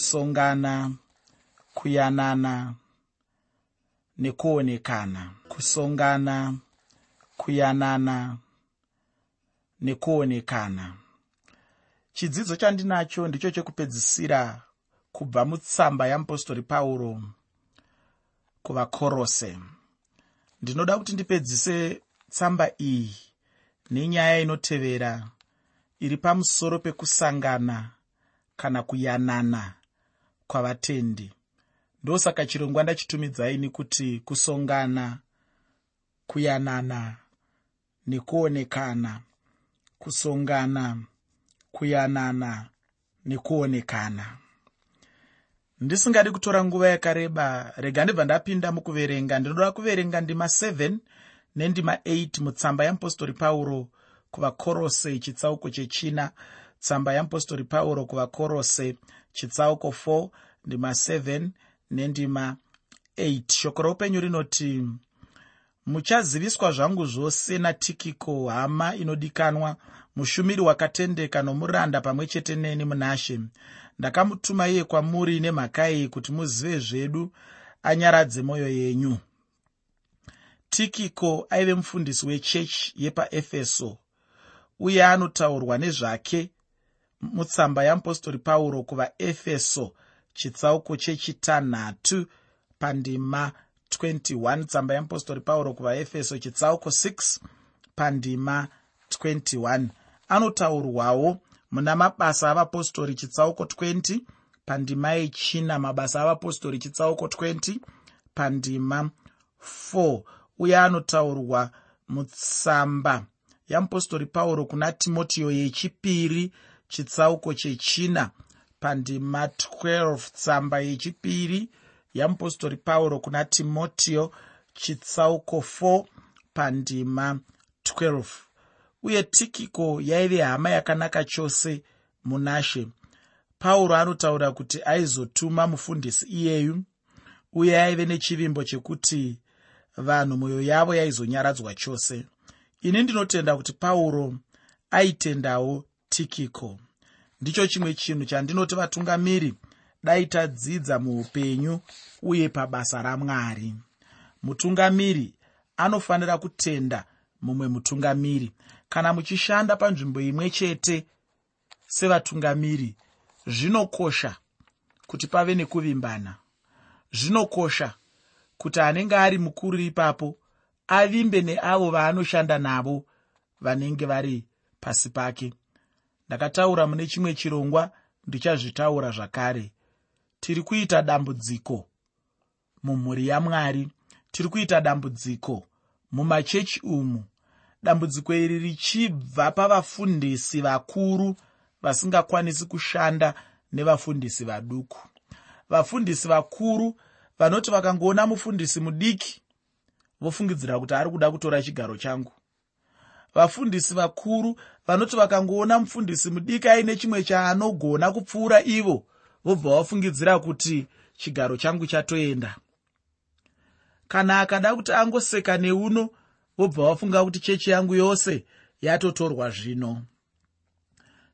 kusongana kuyanana nekuonekana. Kusongana kuyanana nekuonekana. Chidzidzo chandinacho ndicho chekupedzisira kubva mutsamba yeapostori pauro kuvakorose. Ndinoda kuti ndipedzise tsamba iyi nenyaya inotevera iri pamusoro pekusangana kana kuyanana kwavatendi. Ndosaka chirongwa ndachitumidzaini kuti kusongana kuyanana nekuonekana. Kusongana kuyanana nekuonekana. Ndisingadi kutora nguva yakareba. Rega ndibva ndapinda mukuverenga. Ndinoda kuverenga ndima 7 nendima 8 mutsamba yeapostori pauro kuvakorose chitsauko chechina. Tsamba yeapostori pauro kuvakorose chitsauko 4 ndima 7 nendima 8 shoko roupenyu rinoti muchaziviswa zvangu zvose natikiko? Hama inodikanwa mushumiri wakatendeka nomuranda pamwe chete neni munashe ndakamutuma iye kwamuri nemhaka iyi kuti muzive zvedu anyaradze mwoyo yenyu. Tikiko aive mufundisi wechechi yepaefeso uye anotaurwa nezvake mutsamba yeapostori pauro kuvaefeso chitsauko chechitanhatu pandima 21 tsamba yeapostori pauro kuvaefeso chitsauko 6 pandima 21 anotaurwawo muna mabasa avapostori chitsauko 20 pandima yechina mabasa avapostori chitsauko 20 pandima 4 uye anotaurwa mutsamba yeapostori pauro kuna timotiyo yechipiri chitsauko chechina pandima 12 tsamba yechipiri yeapostori pauro kuna timotiyo chitsauko 4 pandima 12 uye tikiko yaive hama yakanaka chose munashe pauro anotaura kuti aizotuma mufundisi iyeyu uye aive nechivimbo chekuti vanhu mwoyo yavo yaizonyaradzwa chose. Ini ndinotenda kuti pauro aitendawo tikiko ndicho chimwe chinhu chandinoti vatungamiri dai tadzidza muupenyu uye pabasa ramwari. Mutungamiri anofanira kutenda mumwe mutungamiri. Kana muchishanda panzvimbo imwe chete sevatungamiri zvinokosha kuti pave nekuvimbana. Zvinokosha kuti anenge ari mukuru ipapo avimbe neavo vaanoshanda navo vanenge vari pasi pake ndakataura mune chimwe chirongwa ndichazvitaura zvakare. Tiri kuita dambudziko mumhuri yamwari. Tiri kuita dambudziko mumachechi umu. Dambudziko iri richibva pavafundisi vakuru vasingakwanisi kushanda nevafundisi vaduku. Vafundisi vakuru vanoti vakangoona mufundisi mudiki vofungidzira kuti ari kuda kutora chigaro changu vafundisi vakuru vanoti vakangoona mufundisi mudiki aine chimwe chaanogona kupfuura ivo vobva vafungidzira kuti chigaro changu chatoenda. Kana akada kuti angoseka neuno vobva vafunga kuti chechi yangu yose yatotorwa zvino.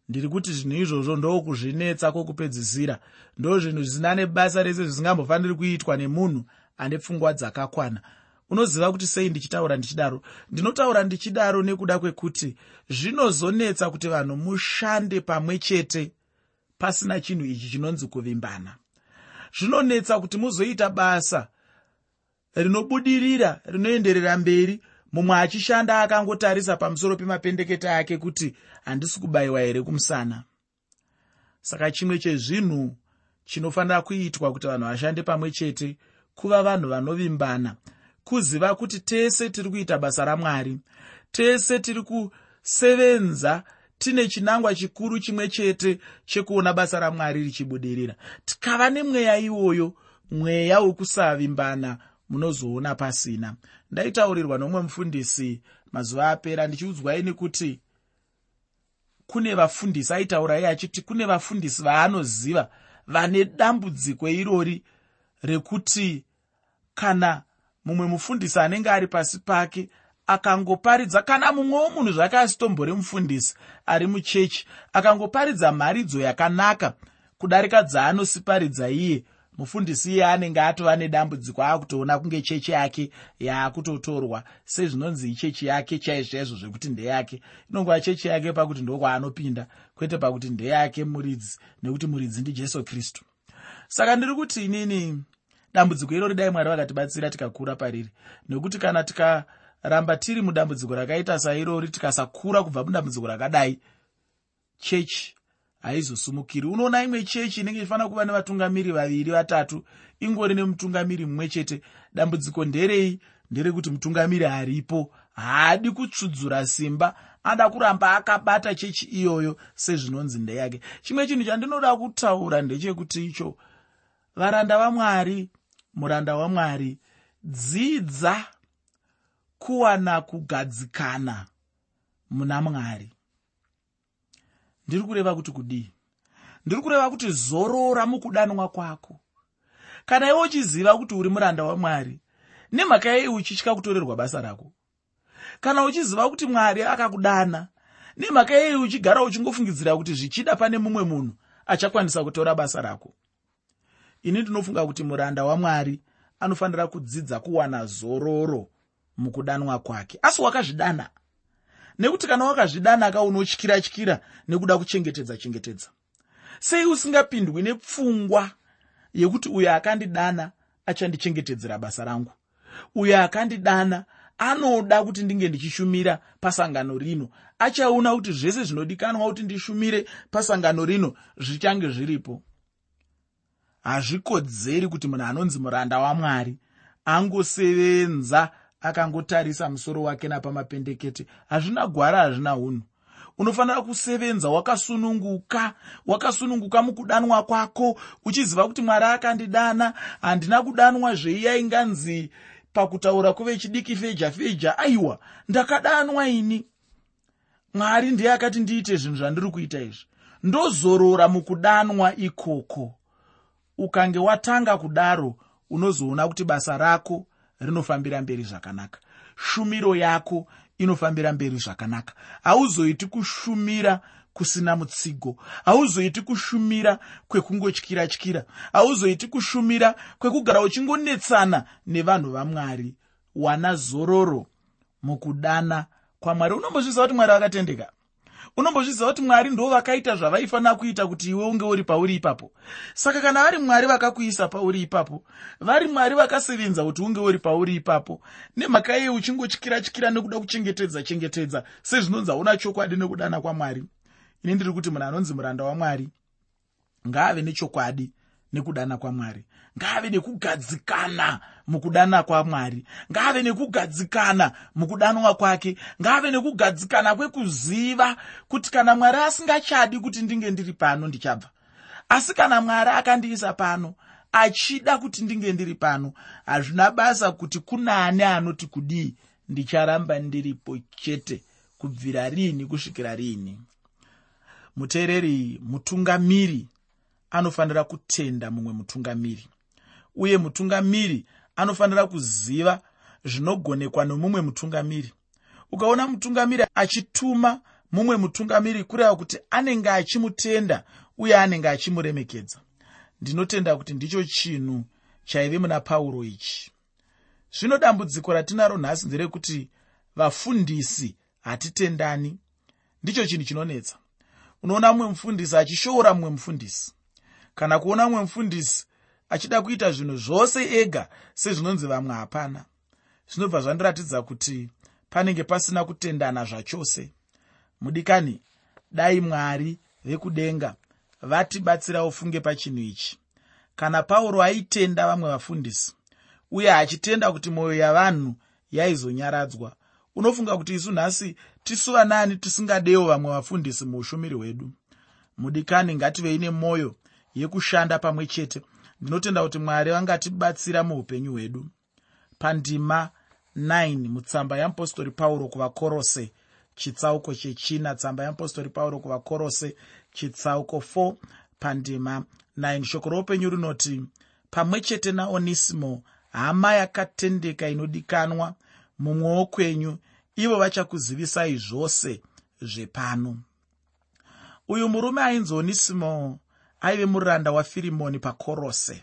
Ndiri kuti zvinhu izvozvo ndokuzvinetsa kwokupedzisira. Ndo zvinhu zvisina nebasa rese zvisingambofaniri kuitwa nemunhu ane pfungwa dzakakwana unoziva kuti sei ndichitaura ndichidaro? Ndinotaura ndichidaro nekuda kwekuti zvinozonetsa kuti vanhu mushande pamwe chete pasina chinhu ichi chinonzi kuvimbana. Zvinonetsa kuti muzoita basa rinobudirira rinoenderera mberi. Mumwe achishanda akangotarisa pamusoro pemapendeketa ake kuti handisi kubayiwa here kumusana. Saka chimwe chezvinhu chinofanira kuitwa kuti vanhu vashande pamwe chete kuva vanhu vanovimbana kuziva kuti tese tiri kuita basa ramwari. Tese tiri kusevenza tine chinangwa chikuru chimwe chete chekuona basa ramwari richibudirira. Tikava nemweya iwoyo mweya wekusavimbana munozoona pasina. Ndaitaurirwa nomwe mufundisi mazuva apera ndichiudzwaini kuti kune vafundisi aitaura iye achiti kune vafundisi vaanoziva vane dambudziko irori rekuti kana mumwe mufundisi anenge ari pasi pake akangoparidza kana mumwewo munhu zvake asitombori mufundisi ari muchechi akangoparidza mharidzo yakanaka kudarika dzaanosiparidza iye. Mufundisi iye anenge atova nedambudziko aakutoona kunge chechi yake yaakutotorwa. Sezvinonzi ichechi yake chaizvaizvo zvekuti ndeyake. Inongova chechi yake pakuti ndokwaanopinda kwete pakuti ndeyake muridzi nekuti muridzi ndijesu kristu. Saka ndiri kuti inini dambudziko irori dai mwari vakatibatsira tikakura pariri. Nekuti kana tikaramba tiri mudambudziko rakaita sairori tikasakura kubva mudambudziko rakadai chechi haizosumukiri unoona imwe chechi inenge ichifanira kuva nevatungamiri vaviri vatatu ingori nemutungamiri mumwe chete. Dambudziko nderei? Nderekuti mutungamiri haripo. Haadi kutsudzura simba ada kuramba akabata chechi iyoyo sezvinonzi ndeyake. Chimwe chinhu chandinoda kutaura ndechekuti icho varanda vamwari muranda wamwari dzidza kuwana kugadzikana muna mwari. Ndiri kureva kuti kudii? Ndiri kureva kuti zorora mukudanwa kwako. Kana iwe uchiziva kuti uri muranda wamwari nemhaka yei uchitya kutorerwa basa rako? Kana uchiziva kuti mwari akakudana nemhaka yei uchigara uchingofungidzira kuti zvichida pane mumwe munhu achakwanisa kutora basa rako ini ndinofunga kuti muranda wamwari anofanira kudzidza kuwana zororo mukudanwa kwake. Asi wakazvidana. Nekuti kana wakazvidanaka unotyira tyira nekuda kuchengetedza chengetedza. Sei usingapindwi nepfungwa yekuti uyo akandidana achandichengetedzera basa rangu? Uyo akandidana anoda kuti ndinge ndichishumira pasangano rino. Achaona kuti zvese zvinodikanwa kuti ndishumire pasangano rino zvichange zviripo hazvikodzeri kuti munhu anonzi muranda wamwari angosevenza akangotarisa musoro wake napamapendekete. Hazvina gwara hazvina unhu unofanira kusevenza wakasununguka wakasununguka mukudanwa kwako uchiziva kuti mwari akandidana. Handina kudanwa zveiyainganzi pakutaura kuvechidiki feja feja. Aiwa ndakadanwa ini. Mwari ndiye akati ndiite zvinhu zvandiri kuita izvi. Ndozorora mukudanwa ikoko ukange watanga kudaro unozoona kuti basa rako rinofambira mberi zvakanaka. Shumiro yako inofambira mberi zvakanaka. Hauzoiti kushumira kusina mutsigo hauzoiti kushumira kwekungotyira tyira hauzoiti kushumira kwekugara uchingonetsana nevanhu vamwari wana zororo mukudana kwamwari unombozviziva kuti mwari vakatendeka unombozviziva kuti mwari ndo vakaita zvavaifanira kuita kuti iwe unge uri pauri ipapo? Saka kana vari mwari vakakuisa pauri ipapo vari mwari vakasevenza kuti unge uri pauri ipapo nemhaka iye uchingotyira tyira nekuda kuchengetedza chengetedza sezvinonzi hauna chokwadi nekudana kwamwari. Ini ndiri kuti munhu anonzi muranda wamwari ngaave nechokwadi nekudana kwamwari ngaave nekugadzikana mukudana kwamwari ngaave nekugadzikana mukudanwa kwake. Ngaave nekugadzikana kwekuziva kuti kana mwari asingachadi kuti ndinge ndiri pano ndichabva. Asi kana mwari akandiisa pano achida kuti ndinge ndiri pano hazvina basa kuti kunaani anoti kudii ndicharamba ndiripo chete kubvira riini kusvikira riini muteereri mutungamiri anofanira kutenda mumwe mutungamiri uye mutungamiri anofanira kuziva zvinogonekwa nomumwe mutungamiri. Ukaona mutungamiri achituma mumwe mutungamiri kureva kuti anenge achimutenda uye anenge achimuremekedza. Ndinotenda kuti ndicho chinhu chaive muna pauro ichi. Zvino dambudziko ratinaro nhasi nderekuti vafundisi hatitendani. Ndicho chinhu chinonetsa. Unoona mumwe mufundisi achishoora mumwe mufundisi. Kana kuona mumwe mufundisi achida kuita zvinhu zvose ega sezvinonzi vamwe hapana. Zvinobva zvandiratidza kuti panenge pasina kutendana zvachose. Mudikani dai mwari vekudenga vatibatsira ufunge pachinhu ichi. Kana pauro aitenda vamwe vafundisi uye achitenda kuti mwoyo yavanhu yaizonyaradzwa unofunga kuti isu nhasi tisu vanani tisingadewo vamwe vafundisi muushumiri hwedu. Mudikani ngativei nemwoyo yekushanda pamwe chete ndinotenda kuti mwari vangatibatsira muupenyu hwedu. Pandima 9 mutsamba yeapostori pauro kuvakorose chitsauko chechina tsamba yeapostori pauro kuvakorose chitsauko 4 pandima 9 shoko roupenyu rinoti pamwe chete naonisimo hama yakatendeka inodikanwa mumwe wokwenyu ivo vachakuzivisai zvose zvepano. Uyu murume ainzi onisimo aive muranda wafirimoni pakorose.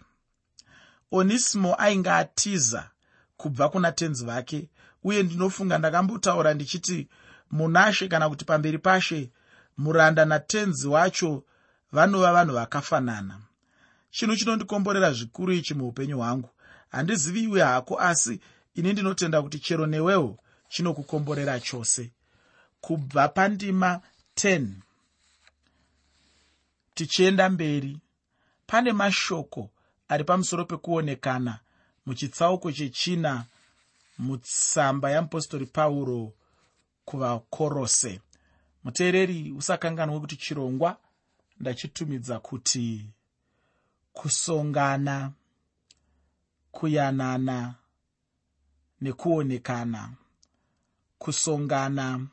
Onisimo ainge atiza kubva kuna tenzi vake uye ndinofunga ndakambotaura ndichiti munashe kana kuti pamberi pashe muranda natenzi wacho vanova vanhu vakafanana. Chinhu chinondikomborera zvikuru ichi muupenyu hwangu. Handiziviwe hako asi ini ndinotenda kuti chero newewo chinokukomborera chose. Kubva pandima 10 tichienda mberi. Pane mashoko ari pamusoro pekuonekana muchitsauko chechina mutsamba yamupostori pauro kuvakorose. Muteereri usakanganwe kuti chirongwa ndachitumidza kuti kusongana kuyanana nekuonekana. Kusongana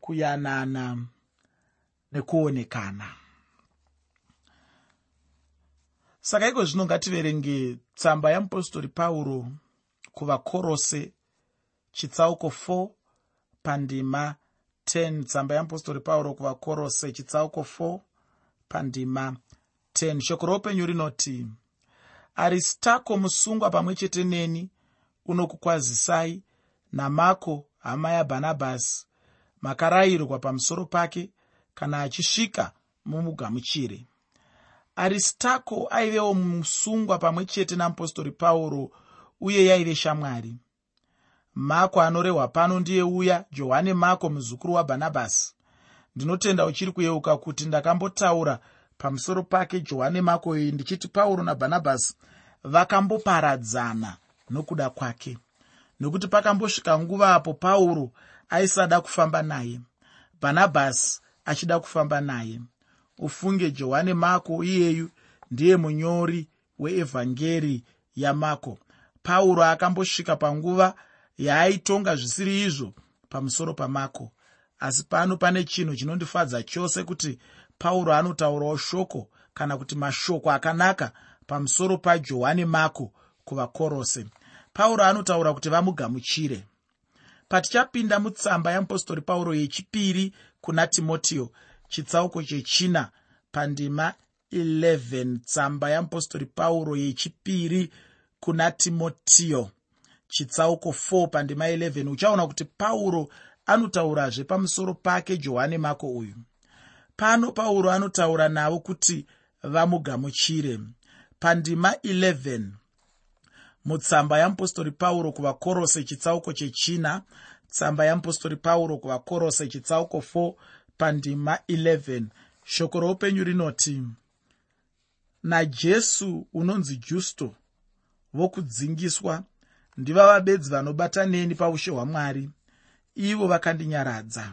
kuyanana nekuonekana saka iko zvino ngativerenge tsamba yamupostori pauro kuvakorose chitsauko 4 pandima 10 tsamba yamupostori pauro kuvakorose chitsauko 4 pandima 10 shoko roupenyu rinoti aristako musungwa pamwe chete neni unokukwazisai namako hama yabhanabhasi makarayirwa pamusoro pake kana achisvika mumugamuchire aristako aivewo musungwa pamwe chete namupostori pauro uye yaive shamwari. Mako anorehwa pano ndiye uya johani mako muzukuru wabhanabhasi ndinotenda uchiri kuyeuka kuti ndakambotaura pamusoro pake johani mako iyi ndichiti pauro nabhanabhasi vakamboparadzana nokuda kwake. Nokuti pakambosvika nguva apo pauro aisada kufamba naye bhanabhasi achida kufamba naye ufunge johani mako iyeyu ndiye munyori weevhangeri yamako pauro akambosvika panguva yaaitonga zvisiri izvo pamusoro pamako asi pano pane chinhu chinondifadza chose kuti pauro anotaurawo shoko kana kuti mashoko akanaka pamusoro pajohani mako kuvakorose. Pauro anotaura kuti vamugamuchire. Patichapinda mutsamba yeapostori pauro yechipiri kuna timotiyo chitsauko chechina pandima 11 tsamba yeapostori pauro yechipiri kuna timotiyo. Chitsauko 4 pandima 11 uchaona kuti pauro anotaurazve pamusoro pake johani mako uyu. Pano pauro anotaura navo kuti vamugamuchire. Pandima 11 mutsamba yamupostori pauro kuvakorose chitsauko chechina. Tsamba yamupostori pauro kuvakorose chitsauko 4 pandima 11 shoko roupenyu rinoti najesu unonzi justo vokudzingiswa ndivava bedzi vanobata neni paushe hwamwari ivo vakandinyaradza.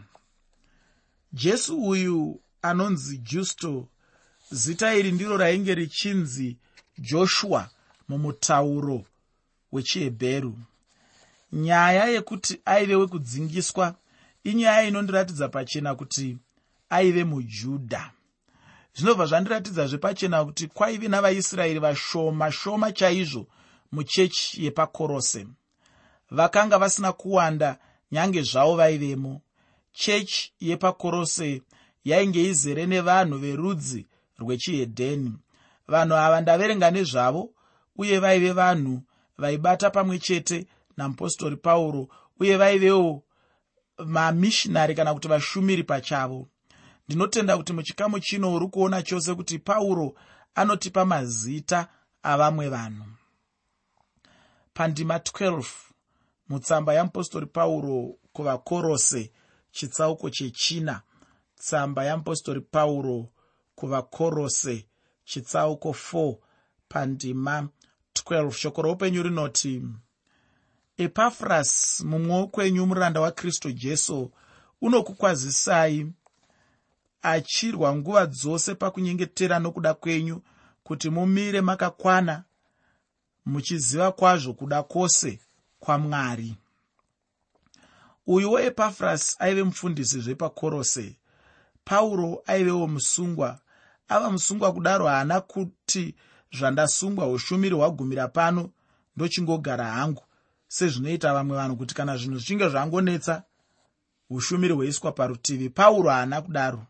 Jesu uyu anonzi justo zita iri ndiro rainge richinzi joshua mumutauro wechihebheru. Nyaya yekuti aive wekudzingiswa inyaya inondiratidza pachena kuti aive mujudha. Zvinobva zvandiratidzazve pachena kuti kwaive navaisraeri vashoma shoma chaizvo muchechi yepakorose. Vakanga vasina kuwanda nyange zvavo vaivemo. Chechi yepakorose yainge izere nevanhu verudzi rwechihedheni. Vanhu ava ndaverenga nezvavo uye vaive vanhu vaibata pamwe chete namupostori pauro uye vaivewo mamishinari kana kuti vashumiri pachavo. Ndinotenda kuti muchikamu chino uri kuona chose kuti pauro anotipa mazita avamwe vanhu. Pandima 12 mutsamba yamupostori pauro kuvakorose chitsauko chechina. Tsamba yamupostori pauro kuvakorose chitsauko 4 pandima 12 shoko roupenyu rinoti epafurasi mumwe wokwenyu muranda wakristu jesu unokukwazisai achirwa nguva dzose pakunyengetera nokuda kwenyu kuti mumire makakwana muchiziva kwazvo kuda kwose kwamwari. Uyuwo epafurasi aive mufundisi zvepakorose. Pauro aivewo musungwa. Ava musungwa kudaro haana kuti zvandasungwa ushumiri hwagumira pano ndochingogara hangu sezvinoita vamwe vanhu kuti kana zvinhu zvichinge zvangonetsa ushumiri hweiswa parutivi pauro haana kudaro.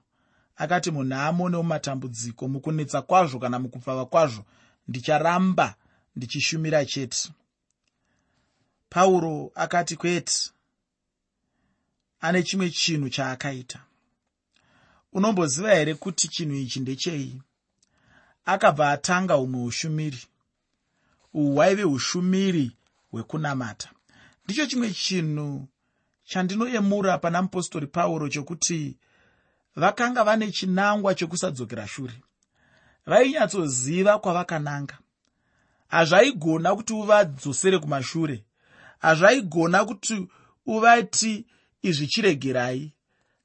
Akati munhu amonewo matambudziko mukunetsa kwazvo kana mukupfava kwazvo ndicharamba ndichishumira chete. Pauro akati kwete ane chimwe chinhu chaakaita. Unomboziva here kuti chinhu ichi ndechei? Akabva atanga humwe ushumiri. Uhwu hwaive ushumiri hwekunamata ndicho chimwe chinhu chandinoyemura pana mupostori pauro chokuti vakanga vane chinangwa chokusadzokera shure. Vainyatsoziva kwavakananga. Hazvaigona kuti uvadzosere kumashure. Hazvaigona kuti uvati izvi chiregerai.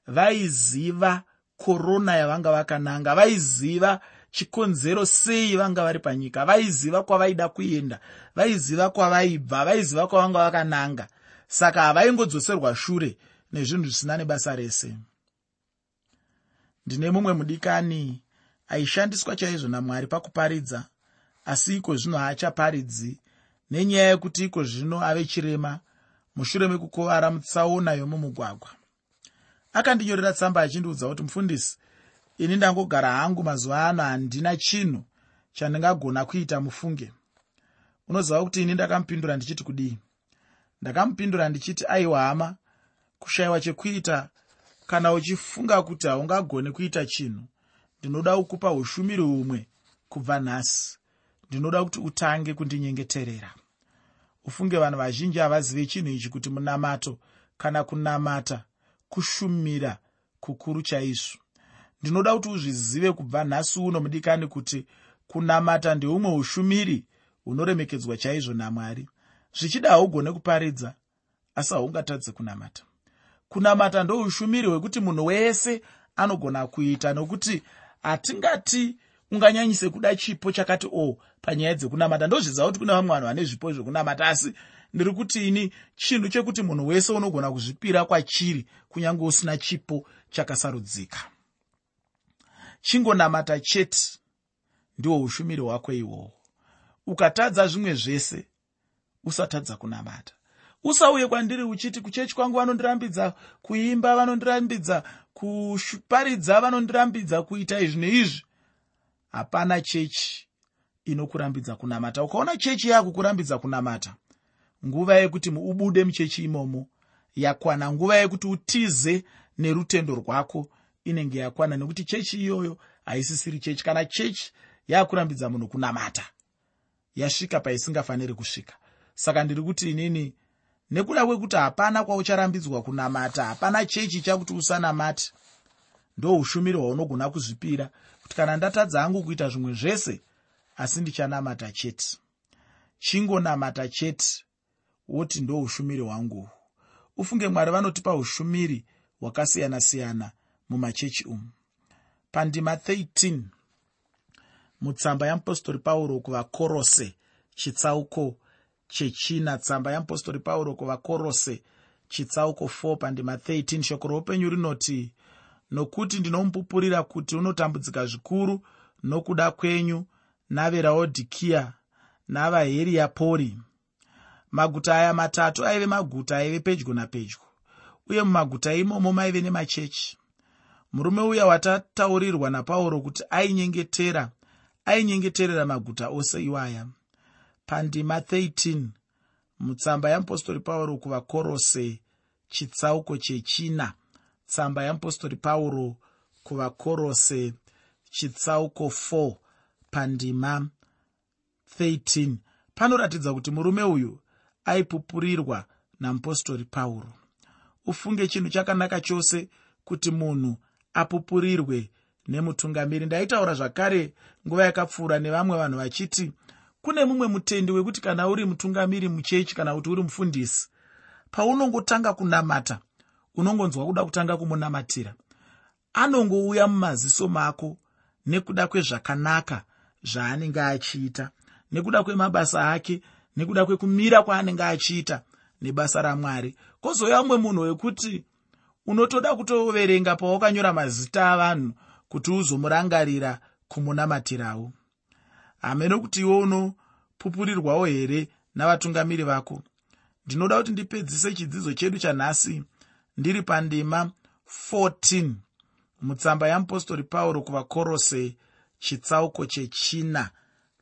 Vaiziva korona yavanga vakananga. Vaiziva chikonzero sei vanga vari panyika. Vaiziva kwavaida kuenda vaiziva kwavaibva vaiziva kwavanga vakananga. Saka havaingodzoserwa shure nezvinhu zvisina nebasa rese. Ndine mumwe mudikani aishandiswa chaizvo namwari pakuparidza asi iko zvino haachaparidzi. Nenyaya yekuti iko zvino ave chirema mushure mekukuvara mutsaona yomumugwagwa akandinyorera tsamba achindiudza kuti mufundisi ini ndangogara hangu mazuva ano handina chinhu chandingagona kuita mufunge. Unoziva kuti ini ndakamupindura ndichiti kudii? Ndakamupindura ndichiti aiwa hama kushayiwa chekuita kana uchifunga kuti haungagoni kuita chinhu ndinoda kukupa ushumiri humwe kubva nhasi. Ndinoda kuti utange kundinyengeterera. Ufunge vanhu vazhinji havazive chinhu ichi kuti munamato kana kunamata kushumira kukuru chaizvo ndinoda kuti uzvizive kubva nhasi uno mudikani kuti kunamata ndeumwe ushumiri hunoremekedzwa chaizvo namwari. Zvichida haugone kuparidza asi haungatadze kunamata. Kunamata ndoushumiri hwekuti munhu wese anogona kuita nokuti hatingati unganyanyise kuda chipo chakati o oh, panyaya dzekunamata. Ndozviziva kuti kune vamwe vanhu vane zvipo zvekunamata asi ndiri kuti ini chinhu chekuti munhu wese unogona kuzvipira kwachiri kunyange usina chipo chakasarudzika chingonamata chete ndihwo ushumiri hwako ihwohwo ukatadza zvimwe zvese usatadza kunamata. Usauye kwandiri uchiti kuchechi kwangu vanondirambidza kuimba vanondirambidza kuparidza vanondirambidza kuita izvi neizvi. Hapana chechi inokurambidza kunamata. Ukaona chechi yakukurambidza kunamata nguva yekuti ubude muchechi imomo yakwana nguva yekuti utize nerutendo rwako inenge yakwana nekuti chechi iyoyo haisisiri chechi. Kana chechi yakurambidza munhu kunamata yasvika paisingafaniri kusvika. Saka ndiri kuti inini nekuda kwekuti hapana kwaucharambidzwa kunamata hapana chechi chakuti usanamati ndo ushumiri hwaunogona kuzvipira kuti kana ndatadza hangu kuita zvimwe zvese asi ndichanamata chete. Chingonamata chete woti ndo ushumiri hwangu. Ufunge mwari vanotipa ushumiri hwakasiyana-siyana mumachechi umu. Pandima 13 mutsamba yamupostori pauro kuvakorose chitsauko chechina. Tsamba yamupostori pauro kuvakorose chitsauko 4 pandima 13 shoko roupenyu rinoti nokuti ndinomupupurira kuti unotambudzika zvikuru nokuda kwenyu naveraodhikiya navaheriapori maguta aya matatu aive maguta aive pedyo napedyo uye mumaguta imomo maive nemachechi murume uya watataurirwa napauro kuti ainyengetera ainyengeterera maguta ose iwaya. Pandima 13 mutsamba yamupostori pauro kuvakorose chitsauko chechina. Tsamba yamupostori pauro kuvakorose chitsauko 4 pandima 13 panoratidza kuti murume uyu aipupurirwa namupostori pauro. Ufunge chinhu chakanaka chose kuti munhu apupurirwe nemutungamiri. Ndaitaura zvakare nguva yakapfuura nevamwe vanhu vachiti kune mumwe mutendi wekuti kana uri mutungamiri muchechi kana kuti uri mufundisi paunongotanga kunamata unongonzwa kuda kutanga kumunamatira anongouya mumaziso mako nekuda kwezvakanaka zvaanenge achiita nekuda kwemabasa ake nekuda kwekumira kwaanenge achiita nebasa ramwari. Kwozouya mumwe munhu wekuti unotoda kutoverenga pawakanyora mazita avanhu kuti uzomurangarira kumunamatirawo. Hamene kuti iwe unopupurirwawo here navatungamiri vako? Ndinoda kuti ndipedzise chidzidzo chedu chanhasi. Ndiri pandima 14 mutsamba yamupostori pauro kuvakorose chitsauko chechina.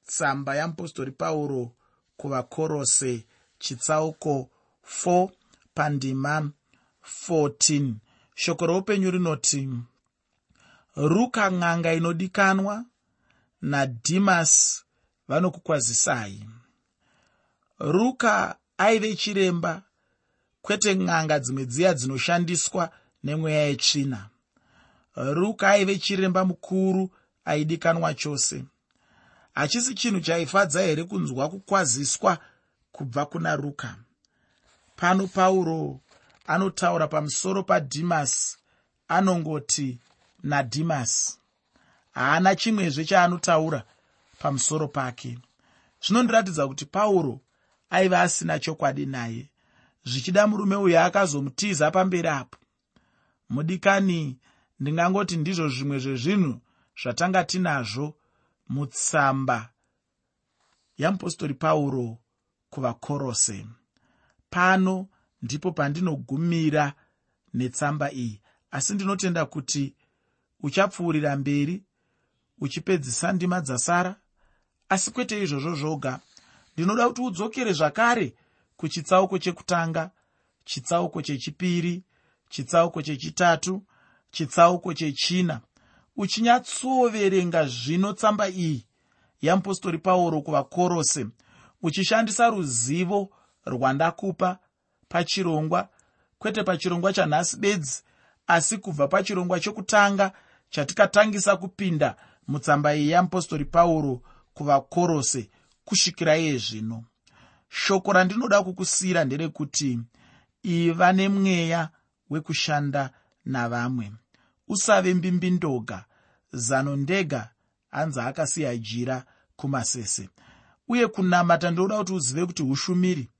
Tsamba yamupostori pauro kuvakorose chitsauko 4 pandima 14 shoko roupenyu rinoti ruka ng'anga inodikanwa nadhimasi vanokukwazisai. Ruka aive chiremba kwete ng'anga dzimwe dziya dzinoshandiswa nemweya yetsvina. Ruka aive chiremba mukuru aidikanwa chose. Hachisi chinhu chaifadza here kunzwa kukwaziswa kubva kuna ruka? Pano pauro anotaura pamusoro padhimasi anongoti nadhimasi haana chimwezve chaanotaura pamusoro pake. Zvinondiratidza kuti pauro aiva asina chokwadi naye. Zvichida murume uyo akazomutiza pamberi apo. Mudikani ndingangoti ndizvo zvimwe zvezvinhu zvatanga tinazvo mutsamba yamupostori pauro kuvakorose. Pano ndipo pandinogumira netsamba iyi. Asi ndinotenda kuti uchapfuurira mberi uchipedzisa ndima dzasara. Asi kwete izvozvo zvoga ndinoda kuti udzokere zvakare kuchitsauko chekutanga chitsauko chechipiri chitsauko chechitatu chitsauko chechina. Uchinyatsoverenga zvino tsamba iyi yamupostori pauro kuvakorose uchishandisa ruzivo rwandakupa pachirongwa kwete pachirongwa chanhasi bedzi asi kubva pachirongwa chokutanga chatikatangisa kupinda mutsamba iyi yamupostori pauro kuvakorose kusvikira iye zvino shoko randinoda kukusiyira nderekuti iva nemweya wekushanda navamwe. Usave mbimbindoga zano ndega hanzi akasiya jira kumasese. Uye kunamata ndinoda kuti uzive kuti ushumiri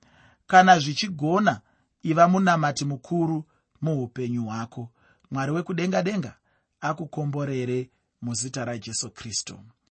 kana zvichigona iva munamati mukuru muupenyu hwako. Mwari wekudenga denga akukomborere muzita rajesu kristu